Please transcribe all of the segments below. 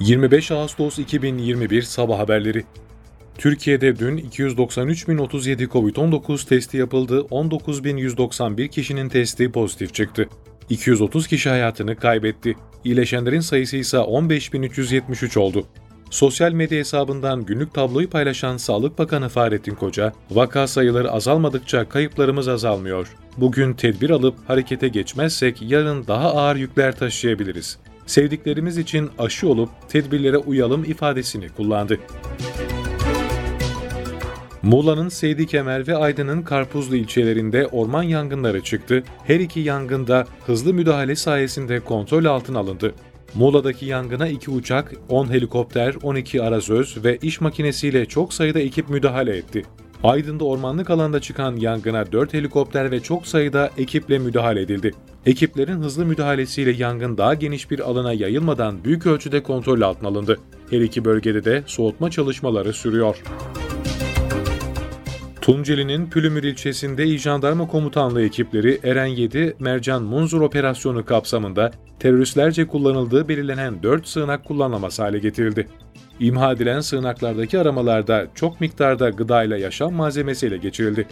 25 Ağustos 2021 Sabah Haberleri Türkiye'de dün 293.037 COVID-19 testi yapıldı, 19.191 kişinin testi pozitif çıktı. 230 kişi hayatını kaybetti. İyileşenlerin sayısı ise 15.373 oldu. Sosyal medya hesabından günlük tabloyu paylaşan Sağlık Bakanı Fahrettin Koca, vaka sayıları azalmadıkça kayıplarımız azalmıyor. Bugün tedbir alıp harekete geçmezsek yarın daha ağır yükler taşıyabiliriz. Sevdiklerimiz için aşı olup tedbirlere uyalım ifadesini kullandı. Muğla'nın Seydi Kemer ve Aydın'ın Karpuzlu ilçelerinde orman yangınları çıktı. Her iki yangında hızlı müdahale sayesinde kontrol altına alındı. Muğla'daki yangına 2 uçak, 10 helikopter, 12 arazöz ve iş makinesiyle çok sayıda ekip müdahale etti. Aydın'da ormanlık alanda çıkan yangına 4 helikopter ve çok sayıda ekiple müdahale edildi. Ekiplerin hızlı müdahalesiyle yangın daha geniş bir alana yayılmadan büyük ölçüde kontrol altına alındı. Her iki bölgede de soğutma çalışmaları sürüyor. Tunceli'nin Pülümür ilçesinde İl Jandarma Komutanlığı ekipleri Eren 7 Mercan Munzur operasyonu kapsamında teröristlerce kullanıldığı belirlenen 4 sığınak kullanılamaz hale getirildi. İmha edilen sığınaklardaki aramalarda çok miktarda gıdayla yaşam malzemesiyle geçirildi.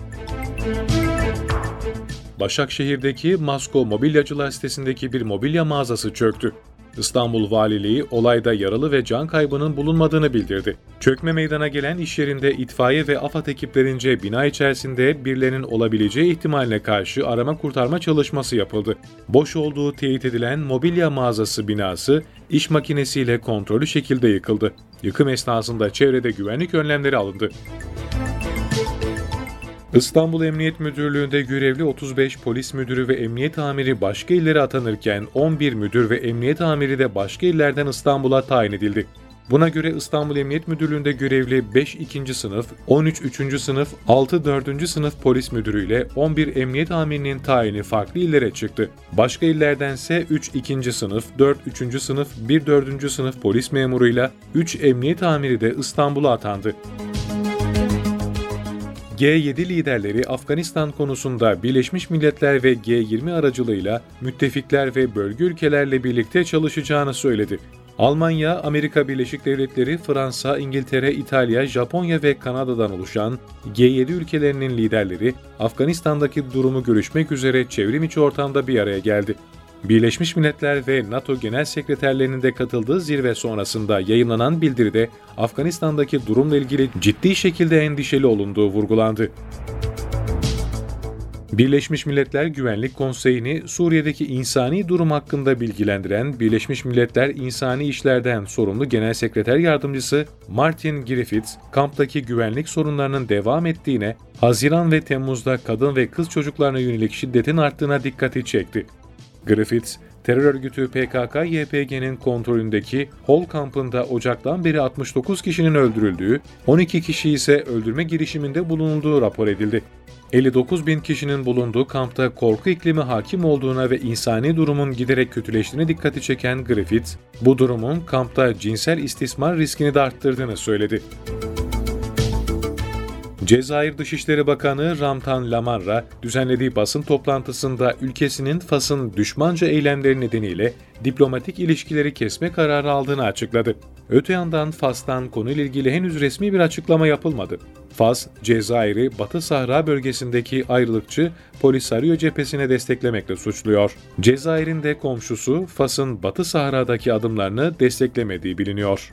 Başakşehir'deki Masko Mobilyacılar sitesindeki bir mobilya mağazası çöktü. İstanbul Valiliği olayda yaralı ve can kaybının bulunmadığını bildirdi. Çökme meydana gelen iş yerinde itfaiye ve AFAD ekiplerince bina içerisinde birilerinin olabileceği ihtimaline karşı arama kurtarma çalışması yapıldı. Boş olduğu teyit edilen mobilya mağazası binası iş makinesiyle kontrollü şekilde yıkıldı. Yıkım esnasında çevrede güvenlik önlemleri alındı. İstanbul Emniyet Müdürlüğü'nde görevli 35 polis müdürü ve emniyet amiri başka illere atanırken 11 müdür ve emniyet amiri de başka illerden İstanbul'a tayin edildi. Buna göre İstanbul Emniyet Müdürlüğü'nde görevli 5 2. sınıf, 13 3. sınıf, 6 4. sınıf polis müdürü ile 11 emniyet amirinin tayini farklı illere çıktı. Başka illerdense 3 2. sınıf, 4 3. sınıf, 1 4. sınıf polis memuruyla 3 emniyet amiri de İstanbul'a atandı. G7 liderleri Afganistan konusunda Birleşmiş Milletler ve G20 aracılığıyla müttefikler ve bölge ülkelerle birlikte çalışacağını söyledi. Almanya, Amerika Birleşik Devletleri, Fransa, İngiltere, İtalya, Japonya ve Kanada'dan oluşan G7 ülkelerinin liderleri Afganistan'daki durumu görüşmek üzere çevrim içi ortamda bir araya geldi. Birleşmiş Milletler ve NATO Genel Sekreterlerinin de katıldığı zirve sonrasında yayınlanan bildiride Afganistan'daki durumla ilgili ciddi şekilde endişeli olunduğu vurgulandı. Birleşmiş Milletler Güvenlik Konseyi'ni Suriye'deki insani durum hakkında bilgilendiren Birleşmiş Milletler İnsani İşlerden sorumlu Genel Sekreter Yardımcısı Martin Griffiths, kamptaki güvenlik sorunlarının devam ettiğine, Haziran ve Temmuz'da kadın ve kız çocuklarına yönelik şiddetin arttığına dikkati çekti. Griffiths, terör örgütü PKK-YPG'nin kontrolündeki Hol kampında Ocak'tan beri 69 kişinin öldürüldüğü, 12 kişi ise öldürme girişiminde bulunulduğu rapor edildi. 59 bin kişinin bulunduğu kampta korku iklimi hakim olduğuna ve insani durumun giderek kötüleştiğine dikkati çeken Griffiths, bu durumun kampta cinsel istismar riskini de arttırdığını söyledi. Cezayir Dışişleri Bakanı Ramtan Lamarra düzenlediği basın toplantısında ülkesinin Fas'ın düşmanca eylemleri nedeniyle diplomatik ilişkileri kesme kararı aldığını açıkladı. Öte yandan Fas'tan konuyla ilgili henüz resmi bir açıklama yapılmadı. Fas, Cezayir'i Batı Sahra bölgesindeki ayrılıkçı Polisario cephesine desteklemekle suçluyor. Cezayir'in de komşusu Fas'ın Batı Sahra'daki adımlarını desteklemediği biliniyor.